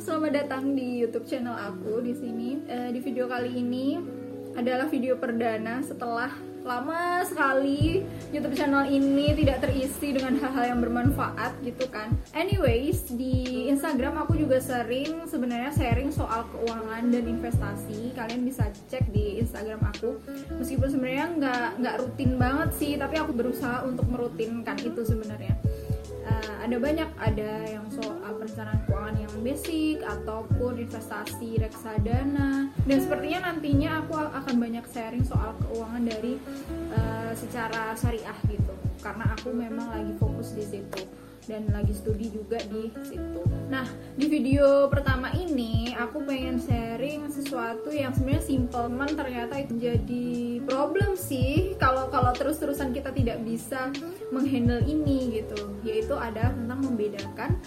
selamat datang di YouTube channel aku di sini. Eh, di video kali ini adalah video perdana setelah lama sekali YouTube channel ini tidak terisi dengan hal-hal yang bermanfaat gitu kan. Anyways, di Instagram aku juga sering sebenarnya sharing soal keuangan dan investasi. Kalian bisa cek di Instagram aku. Meskipun sebenarnya nggak nggak rutin banget sih, tapi aku berusaha untuk merutinkan itu sebenarnya uh, ada banyak ada yang soal perencanaan keuangan yang basic ataupun investasi reksadana dan sepertinya nantinya aku akan banyak sharing soal keuangan dari uh, secara syariah gitu karena aku memang lagi fokus di situ dan lagi studi juga di situ. Nah, di video pertama ini aku pengen sharing sesuatu yang sebenarnya simple man ternyata itu jadi problem sih kalau kalau terus-terusan kita tidak bisa menghandle ini gitu. Yaitu ada tentang membedakan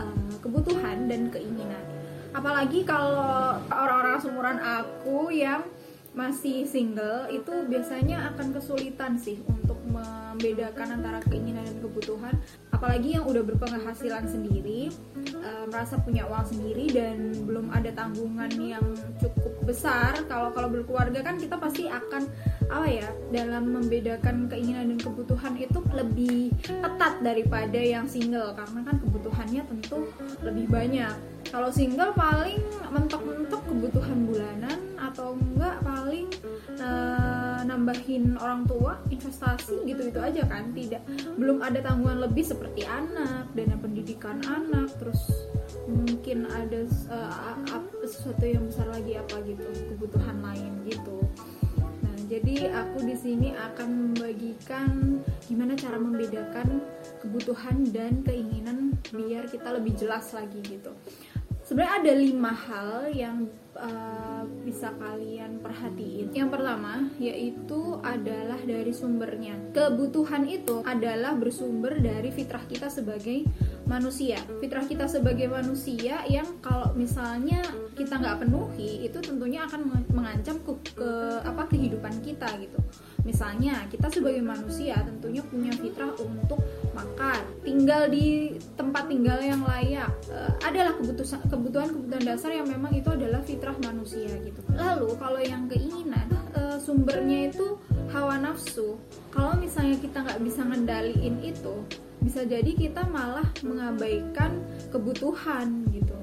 uh, kebutuhan dan keinginan. Apalagi kalau orang-orang seumuran aku yang masih single itu biasanya akan kesulitan sih untuk membedakan antara keinginan dan kebutuhan. Apalagi yang udah berpenghasilan sendiri uh, merasa punya uang sendiri dan belum ada tanggungan yang cukup besar. Kalau kalau berkeluarga kan kita pasti akan apa ya dalam membedakan keinginan dan kebutuhan itu lebih ketat daripada yang single. Karena kan kebutuhannya tentu lebih banyak. Kalau single paling mentok-mentok kebutuhan bulanan atau nambahin orang tua investasi gitu-gitu aja kan tidak. Belum ada tanggungan lebih seperti anak dana pendidikan anak terus mungkin ada uh, sesuatu yang besar lagi apa gitu kebutuhan lain gitu. Nah jadi aku di sini akan membagikan gimana cara membedakan kebutuhan dan keinginan biar kita lebih jelas lagi gitu sebenarnya ada lima hal yang uh, bisa kalian perhatiin. Yang pertama yaitu adalah dari sumbernya. Kebutuhan itu adalah bersumber dari fitrah kita sebagai manusia. Fitrah kita sebagai manusia yang kalau misalnya kita nggak penuhi itu tentunya akan mengancam ke, ke apa kehidupan kita gitu. Misalnya kita sebagai manusia tentunya punya fitrah untuk makan, tinggal di tempat tinggal yang layak. Uh, adalah kebutuhan kebutuhan kebutuhan dasar yang memang itu adalah fitrah manusia gitu. Lalu kalau yang keinginan uh, sumbernya itu hawa nafsu. Kalau misalnya kita nggak bisa ngendaliin itu, bisa jadi kita malah mengabaikan kebutuhan gitu.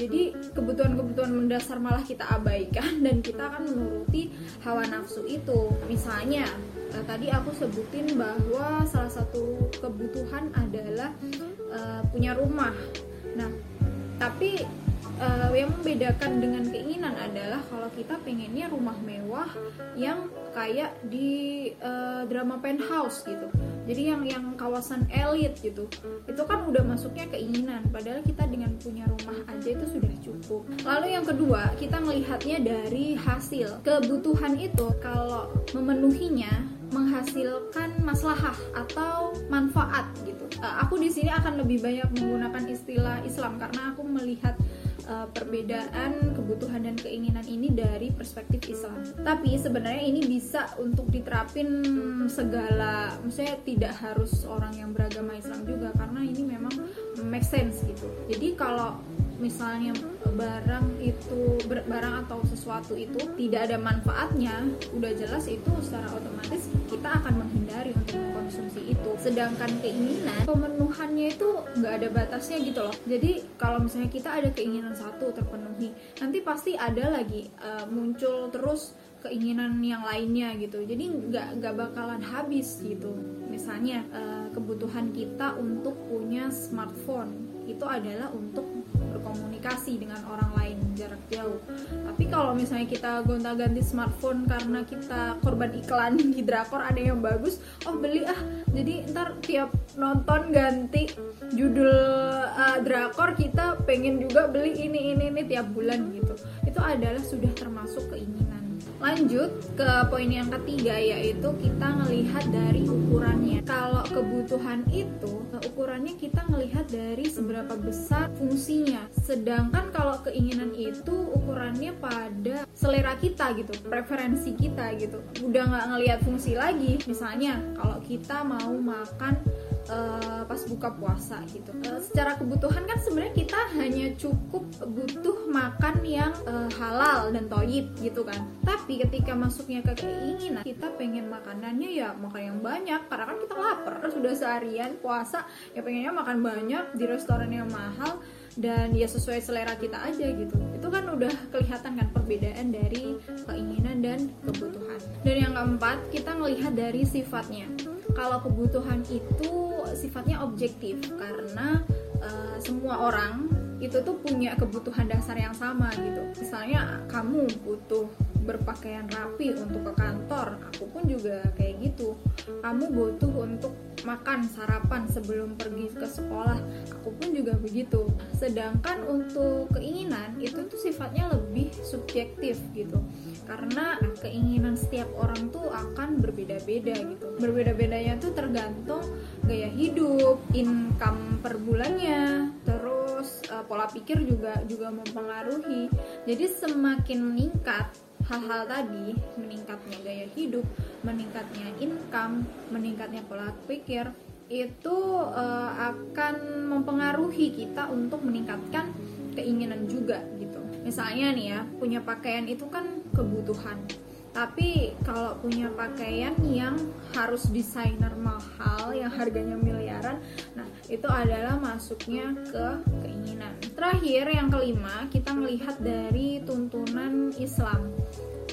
Jadi kebutuhan-kebutuhan mendasar malah kita abaikan dan kita akan menuruti hawa nafsu itu. Misalnya uh, tadi aku sebutin bahwa salah satu kebutuhan adalah uh, punya rumah. Nah, tapi uh, yang membedakan dengan keinginan adalah kalau kita pengennya rumah mewah yang kayak di uh, drama penthouse gitu jadi yang yang kawasan elit gitu itu kan udah masuknya keinginan. Padahal kita dengan punya rumah aja itu sudah cukup. Lalu yang kedua kita melihatnya dari hasil. Kebutuhan itu kalau memenuhinya menghasilkan maslahah atau manfaat gitu. Uh, aku di sini akan lebih banyak menggunakan istilah Islam karena aku melihat uh, perbedaan kebutuhan dan keinginan ini dari perspektif Islam. Tapi sebenarnya ini bisa untuk diterapin segala, maksudnya tidak harus orang yang beragama Islam juga karena ini memang make sense gitu. Jadi kalau misalnya barang itu barang atau sesuatu itu tidak ada manfaatnya udah jelas itu secara otomatis kita akan menghindari untuk mengkonsumsi itu. Sedangkan keinginan pemenuhannya itu nggak ada batasnya gitu loh. Jadi kalau misalnya kita ada keinginan satu terpenuhi nanti pasti ada lagi uh, muncul terus keinginan yang lainnya gitu jadi nggak nggak bakalan habis gitu misalnya uh, kebutuhan kita untuk punya smartphone itu adalah untuk berkomunikasi dengan orang lain jarak jauh. Tapi kalau misalnya kita gonta-ganti smartphone karena kita korban iklan di drakor ada yang bagus, oh beli ah. Jadi ntar tiap nonton ganti judul uh, drakor kita pengen juga beli ini ini ini tiap bulan gitu. Itu adalah sudah termasuk keinginan Lanjut ke poin yang ketiga yaitu kita melihat dari ukurannya. Kalau kebutuhan itu ukurannya kita melihat dari seberapa besar fungsinya. Sedangkan kalau keinginan itu ukurannya pada selera kita gitu, preferensi kita gitu. Udah nggak ngelihat fungsi lagi. Misalnya kalau kita mau makan uh, pas buka puasa gitu. Uh, secara kebutuhan kan sebenarnya kita hanya cukup butuh makan yang uh, halal dan toyib gitu kan. Tapi ketika masuknya ke keinginan, kita pengen makanannya ya makan yang banyak karena kan kita lapar sudah seharian puasa ya pengennya makan banyak di restoran yang mahal dan ya sesuai selera kita aja gitu itu kan udah kelihatan kan perbedaan dari keinginan dan kebutuhan dan yang keempat kita ngelihat dari sifatnya kalau kebutuhan itu sifatnya objektif karena uh, semua orang itu tuh punya kebutuhan dasar yang sama gitu. Misalnya kamu butuh berpakaian rapi untuk ke kantor aku pun juga kayak gitu. Kamu butuh untuk makan sarapan sebelum pergi ke sekolah aku pun juga begitu. Sedangkan untuk keinginan itu tuh sifatnya lebih subjektif gitu. Karena keinginan setiap orang tuh akan berbeda-beda gitu. Berbeda-bedanya tuh tergantung gaya hidup income per bulannya terus uh, pola pikir juga juga mempengaruhi. Jadi semakin meningkat hal-hal tadi meningkatnya gaya hidup meningkatnya income meningkatnya pola pikir itu uh, akan mempengaruhi kita untuk meningkatkan keinginan juga misalnya nih ya punya pakaian itu kan kebutuhan. Tapi kalau punya pakaian yang harus desainer mahal yang harganya miliaran nah itu adalah masuknya ke keinginan. Terakhir yang kelima kita melihat dari tuntunan Islam.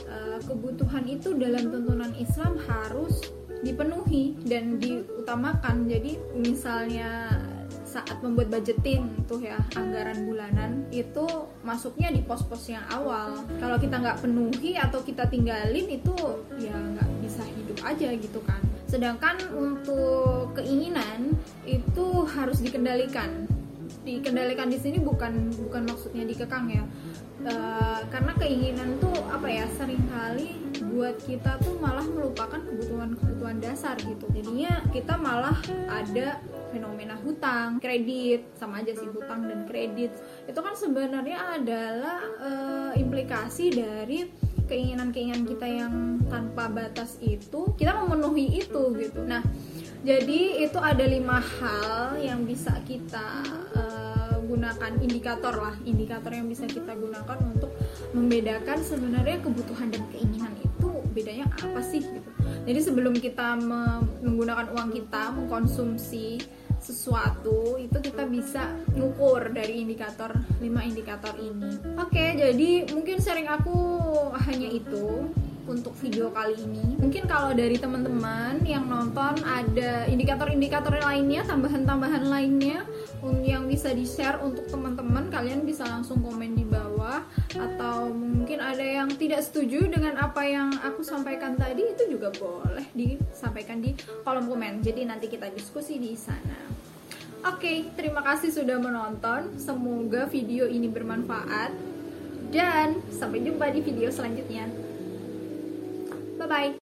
E, kebutuhan itu dalam tuntunan Islam harus dipenuhi dan diutamakan. Jadi misalnya saat membuat budgeting tuh ya anggaran bulanan itu masuknya di pos-pos yang awal. Kalau kita nggak penuhi atau kita tinggalin itu ya nggak bisa hidup aja gitu kan. Sedangkan untuk keinginan itu harus dikendalikan. Dikendalikan di sini bukan bukan maksudnya dikekang ya. Uh, karena keinginan tuh apa ya sering kali buat kita tuh malah melupakan kebutuhan-kebutuhan dasar gitu jadinya kita malah ada fenomena hutang, kredit, sama aja sih hutang dan kredit. Itu kan sebenarnya adalah uh, implikasi dari keinginan-keinginan kita yang tanpa batas itu, kita memenuhi itu gitu. Nah, jadi itu ada lima hal yang bisa kita uh, gunakan indikator lah, indikator yang bisa kita gunakan untuk membedakan sebenarnya kebutuhan dan keinginan apa sih gitu. Jadi sebelum kita menggunakan uang kita mengkonsumsi sesuatu itu kita bisa ngukur dari indikator 5 indikator ini. Oke, jadi mungkin sharing aku hanya itu untuk video kali ini. Mungkin kalau dari teman-teman yang nonton ada indikator-indikator lainnya, tambahan-tambahan lainnya yang bisa di-share untuk teman-teman, kalian bisa langsung komen di bawah atau mungkin ada yang tidak setuju dengan apa yang aku sampaikan tadi itu juga boleh disampaikan di kolom komen. Jadi nanti kita diskusi di sana. Oke, okay, terima kasih sudah menonton. Semoga video ini bermanfaat. Dan sampai jumpa di video selanjutnya. Bye-bye.